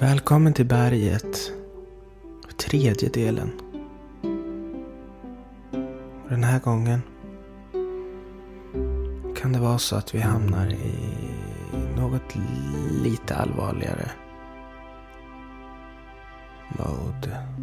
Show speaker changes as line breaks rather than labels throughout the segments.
Välkommen till berget. Tredje delen. Den här gången kan det vara så att vi hamnar i något lite allvarligare mode.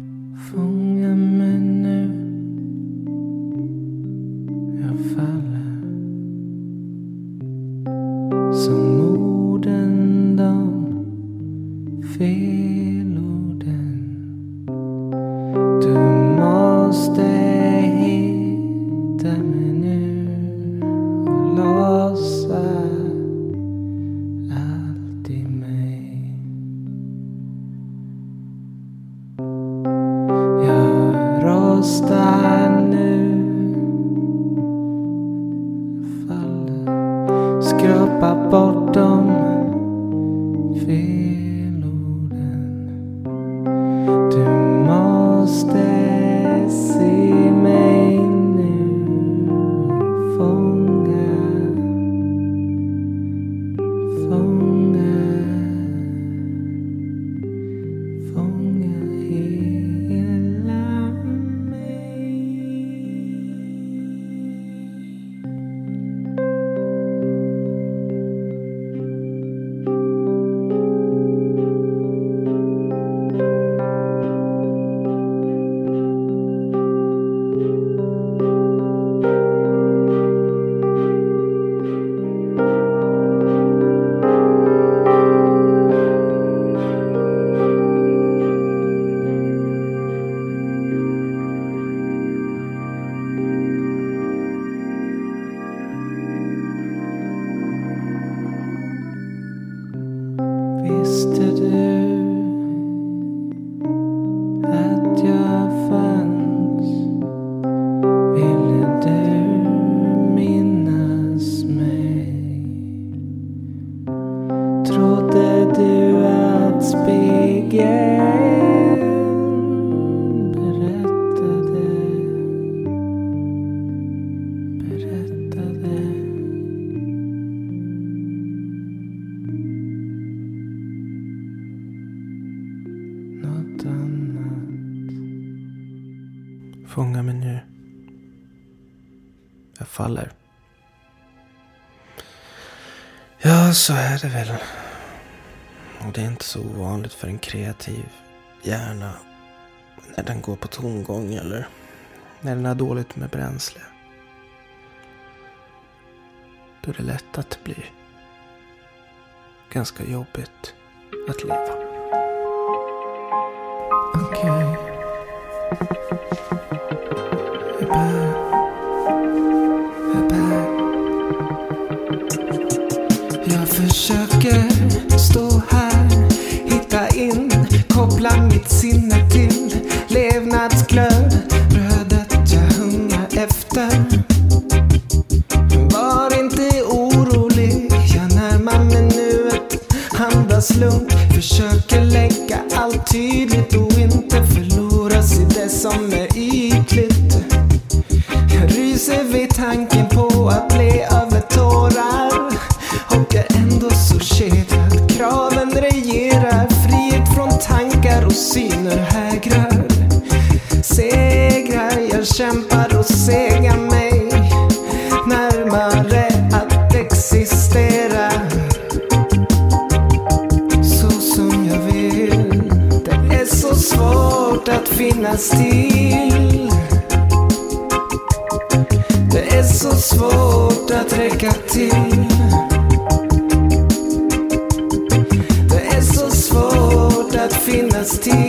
Faller. Skrapa
så är det väl. Och det är inte så ovanligt för en kreativ hjärna när den går på tomgång eller när den har dåligt med bränsle. Då är det lätt att det blir ganska jobbigt att leva.
Försöker stå här, hitta in, koppla mitt sinne till levnadsglöd, brödet jag hungrar efter. Var inte orolig, jag närmar mig nuet, andas lugnt, kämpar och segar mig närmare att existera så som jag vill. Det är så svårt att finnas till. Det är så svårt att räcka till. Det är så svårt att finnas till.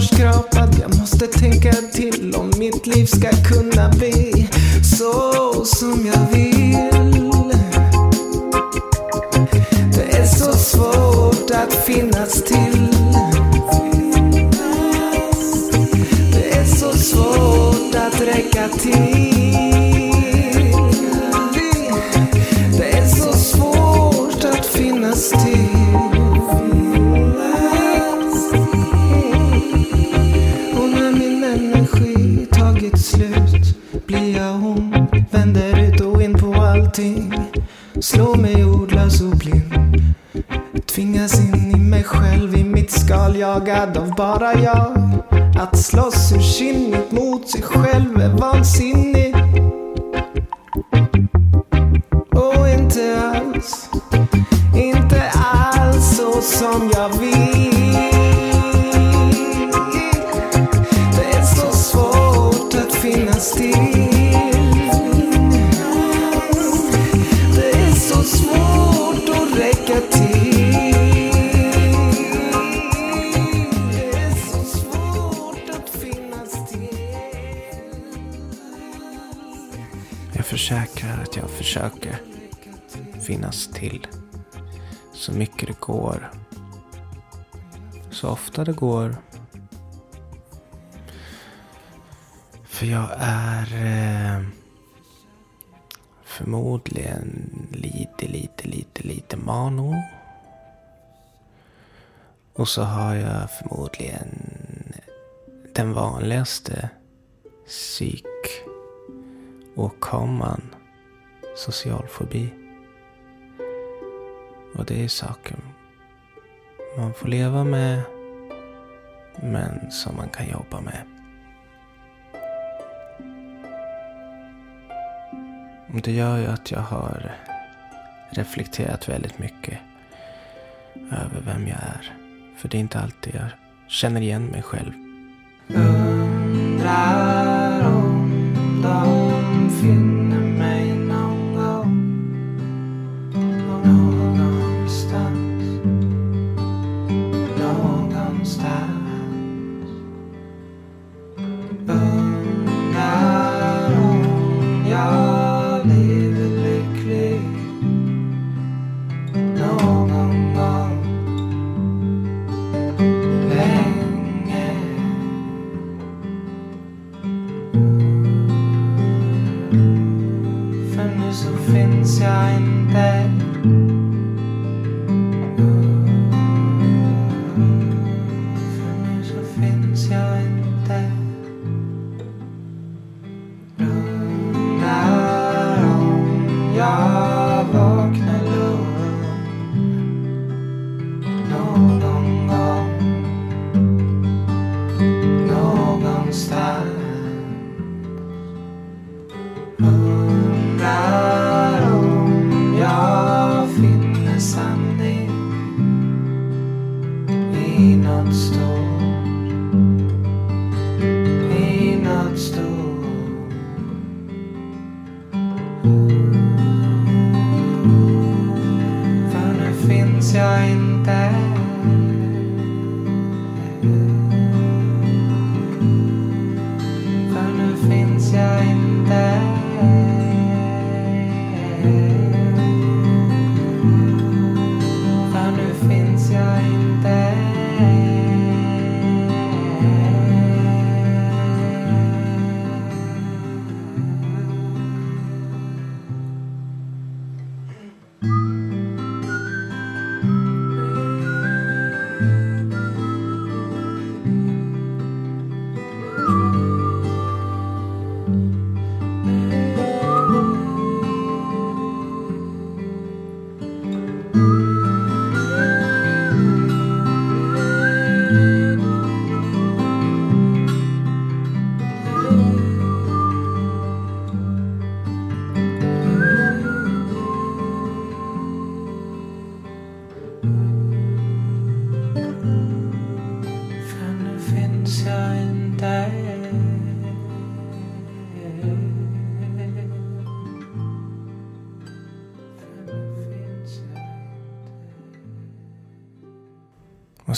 Förskrapad. Jag måste tänka till om mitt liv ska kunna bli bara jag. Att slåss ursinnigt mot sig själv är vansinnigt. Och inte alls, inte alls så som jag vill. Till så
mycket det går. Så ofta det går. För jag är eh, förmodligen lite, lite, lite, lite mano. Och så har jag förmodligen den vanligaste psykåkomman, social fobi. Och det är saker man får leva med men som man kan jobba med. Det gör ju att jag har reflekterat väldigt mycket över vem jag är. För det är inte alltid jag känner igen mig själv.
Undrar om de finner finns jag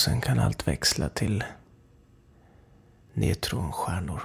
sen kan allt växla till neutronstjärnor.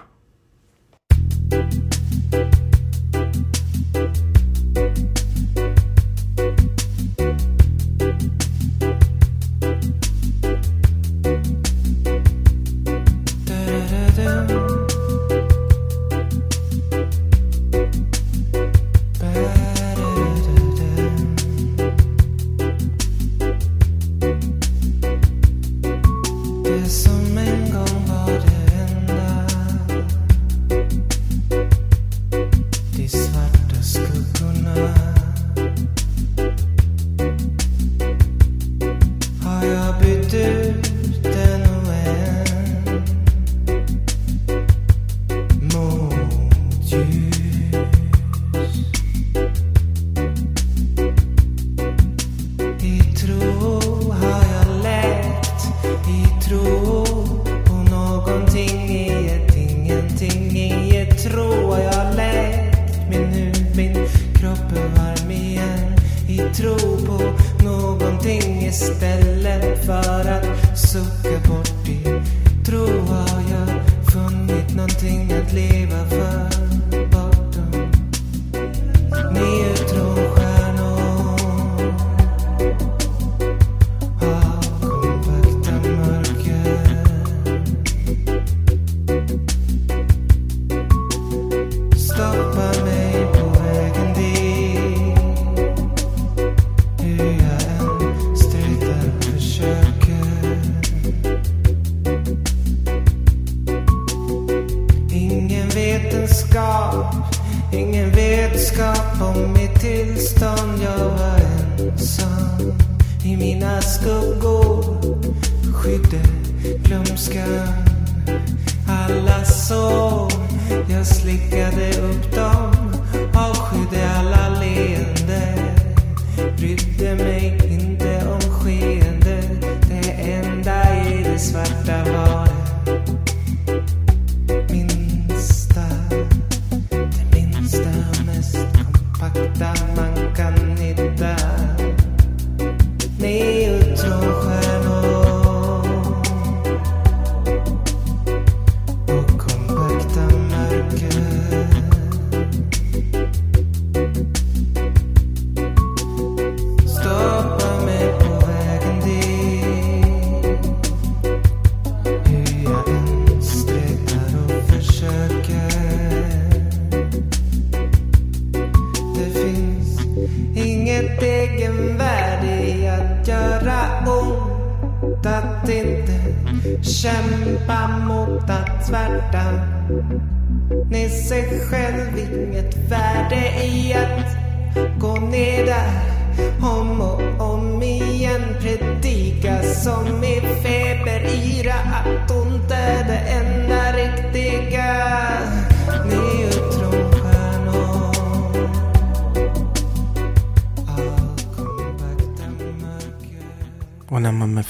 Descotonado.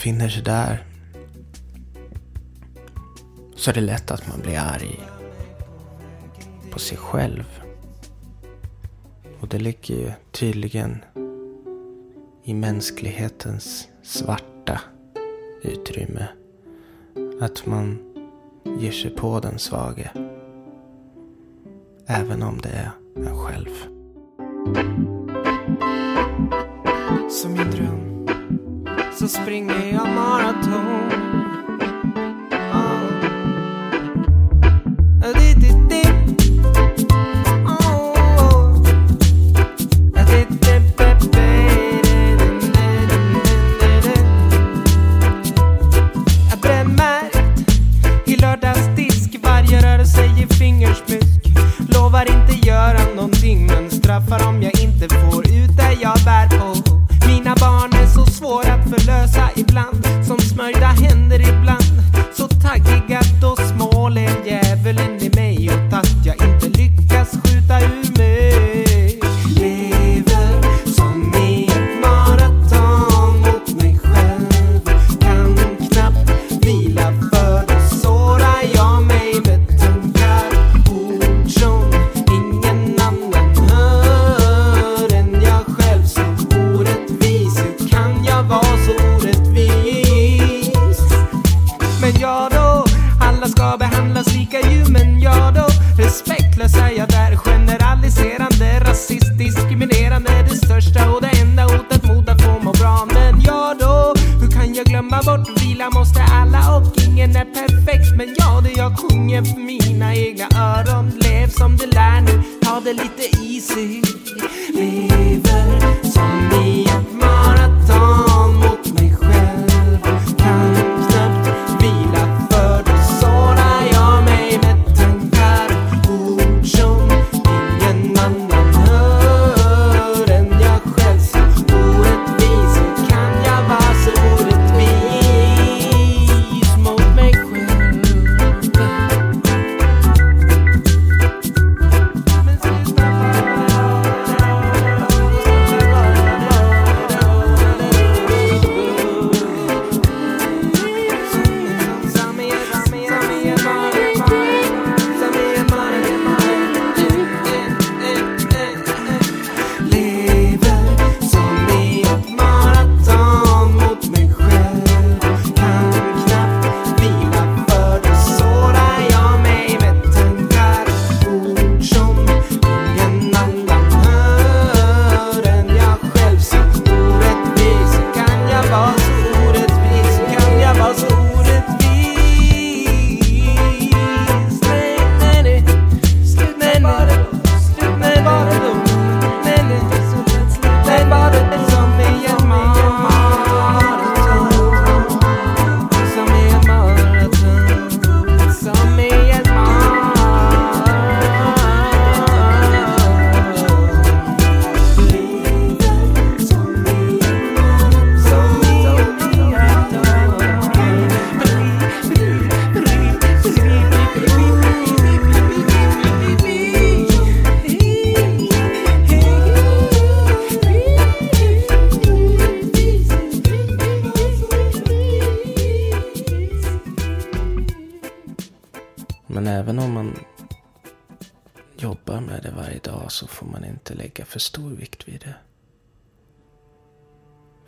befinner sig där så är det lätt att man blir arg på sig själv. Och det ligger ju tydligen i mänsklighetens svarta utrymme att man ger sig på den svage. Även om det är en själv.
så springer jag maraton. ibland. Så taggig att då
smål är djävulen i mig och
tassar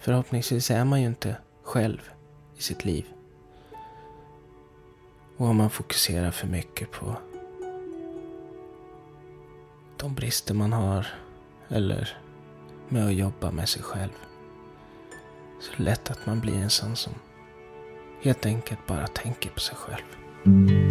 Förhoppningsvis är man ju inte själv i sitt liv. Och om man fokuserar för mycket på de brister man har eller med att jobba med sig själv. Så är det lätt att man blir en sån som helt enkelt bara tänker på sig själv.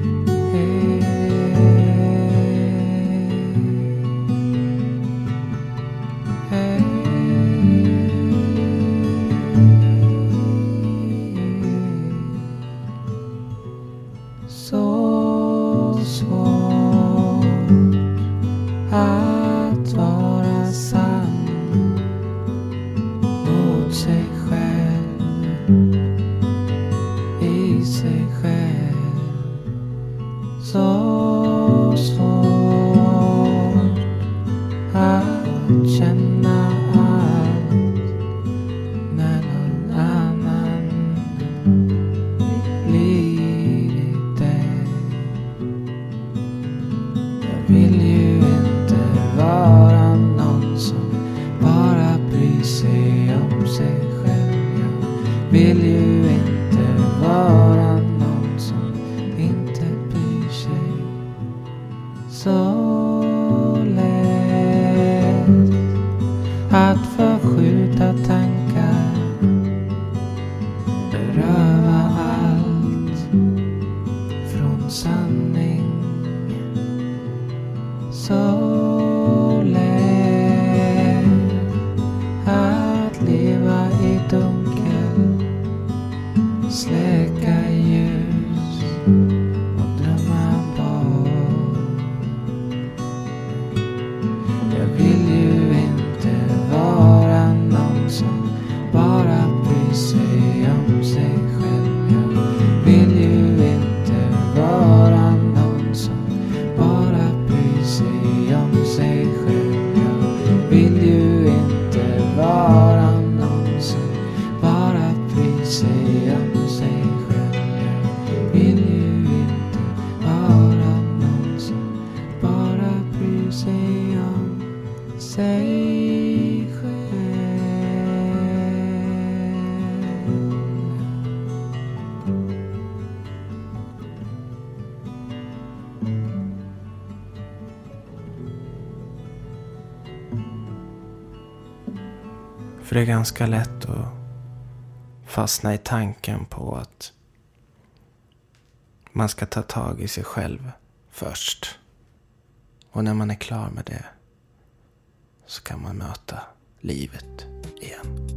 괜찮나 ganska lätt att
fastna i tanken på att man ska ta tag i sig själv först. Och när man är klar med det så kan man möta livet igen.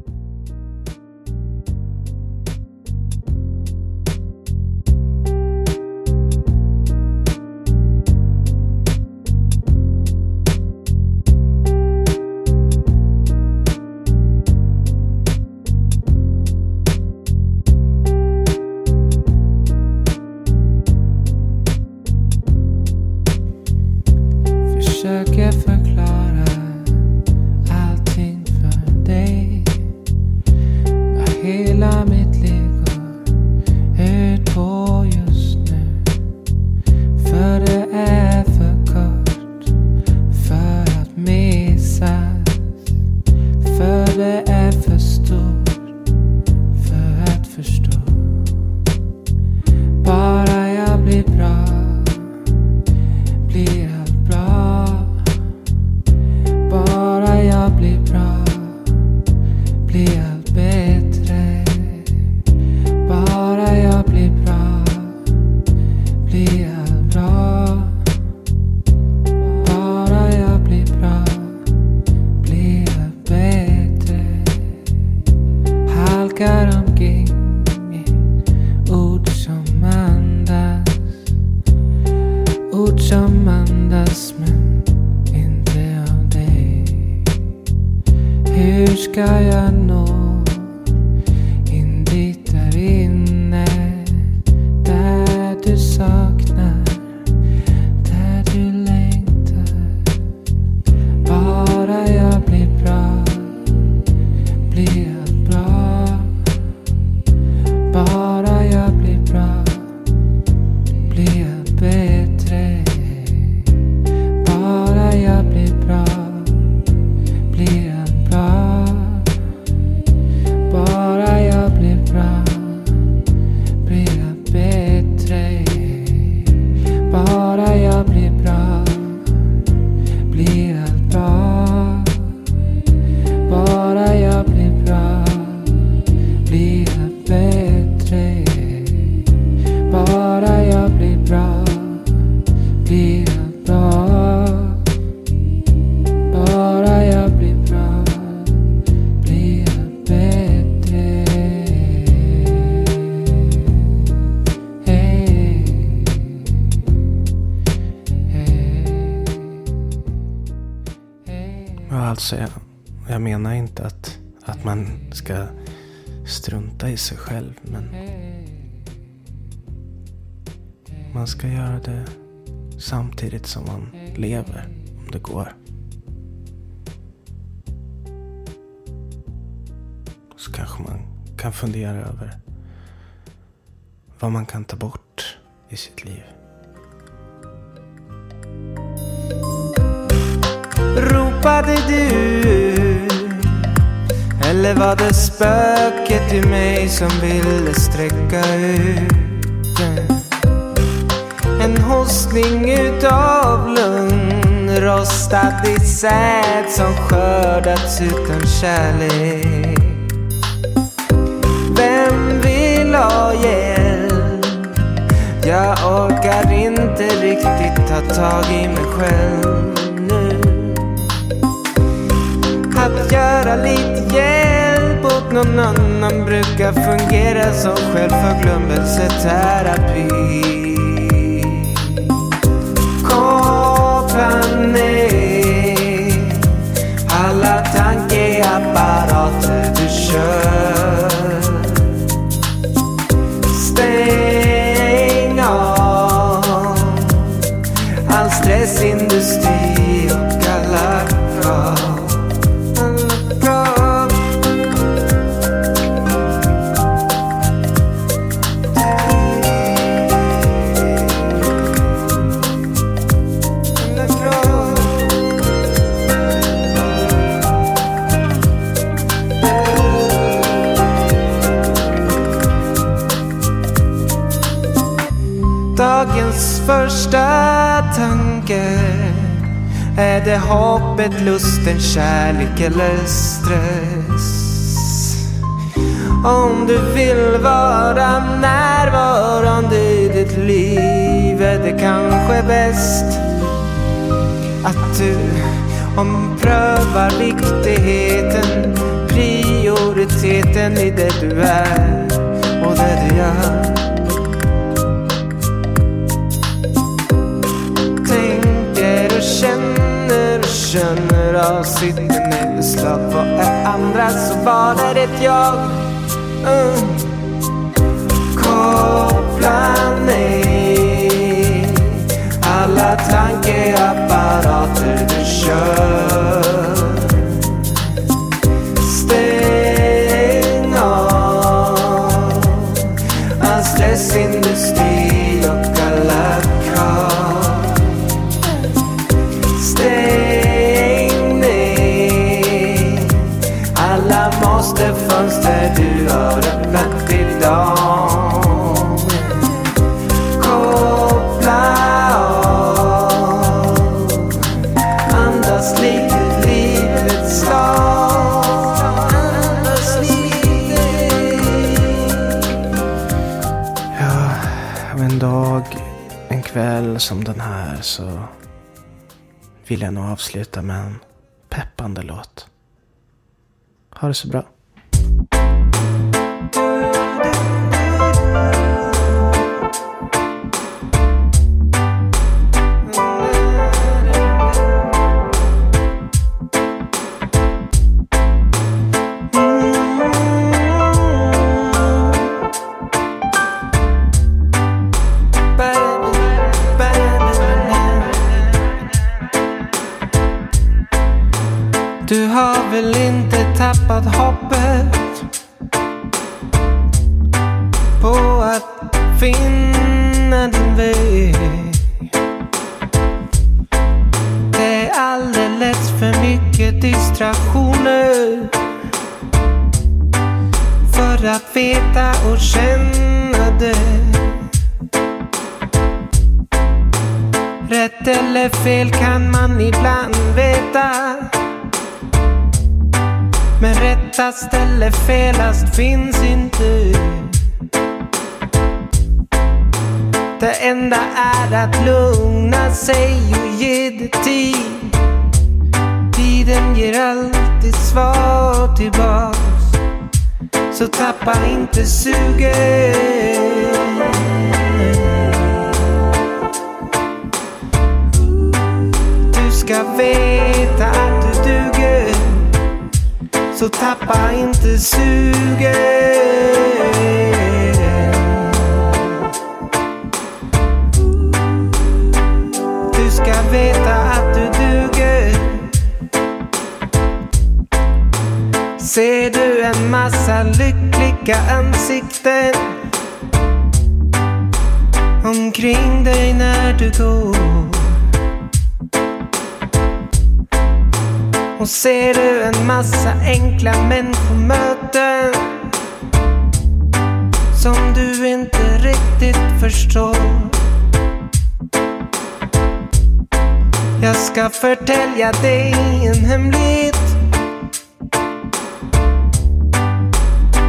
Alltså, jag, jag menar inte att, att man ska strunta i sig själv. Men man ska göra det samtidigt som man lever, om det går. Så kanske man kan fundera över vad man kan ta bort i sitt liv.
Ropade du? Eller var det spöket i mig som ville sträcka ut? En hostning utav lugn Rostat i säd som skördats utan kärlek Vem vill ha hjälp? Jag orkar inte riktigt ta tag i mig själv bara lite hjälp åt någon annan brukar fungera som självförglömmelseterapi. Koppla ner hoppet, lusten, kärlek eller stress? Om du vill vara närvarande i ditt liv är det kanske bäst att du omprövar viktigheten, prioriteten i det du är och det du gör. Känner av sitt nedslag. Vad är andra så vad är det jag? Mm. Koppla ner alla tankeapparater du kör.
Vill jag nog avsluta med en peppande låt. Ha det så bra.
Du har väl inte tappat hoppet på att finna din väg? Det är alldeles för mycket distraktioner för att veta och känna det. Rätt eller fel kan man ibland veta. Men rättast eller felast finns inte. Det enda är att lugna sig och ge det tid. Tiden ger alltid svar tillbaks. Så tappa inte suget. Du ska veta att. Så tappa inte suget. Du ska veta att du duger. Ser du en massa lyckliga ansikten omkring dig när du går? Och ser du en massa enkla människomöten som du inte riktigt förstår? Jag ska förtälja dig en hemlighet.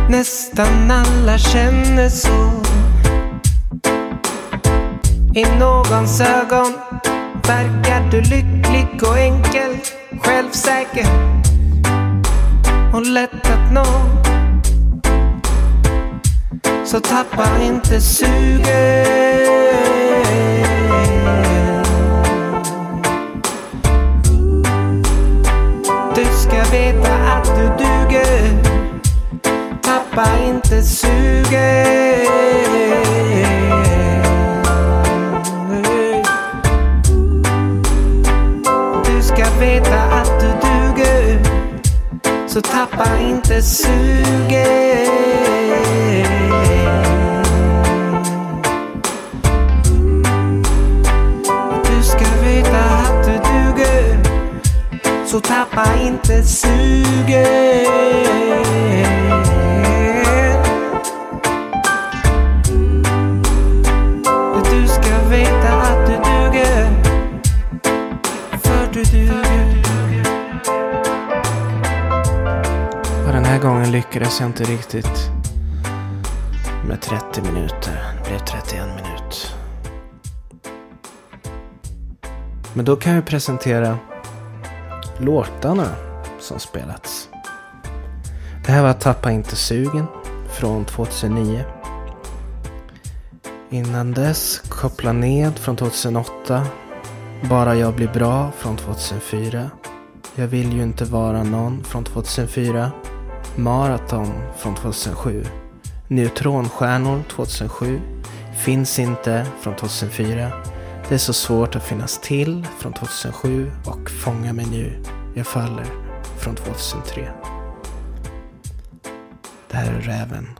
Nästan alla känner så. I någons ögon verkar du lycklig och enkel, självsäker och lätt att nå. Så tappa inte suget. Du ska veta att du duger. Tappa inte suget. Så tappa inte suget. Du ska veta att du duger. Så tappa inte suget.
Lyckades jag inte riktigt Med 30 minuter. Det blev 31 minut. Men då kan jag presentera låtarna som spelats. Det här var Tappa inte sugen från 2009. Innan dess Koppla ned från 2008. Bara jag blir bra från 2004. Jag vill ju inte vara någon från 2004. Maraton från 2007. Neutronstjärnor 2007. Finns inte från 2004. Det är så svårt att finnas till från 2007 och Fånga mig nu. Jag faller från 2003. Det här är Räven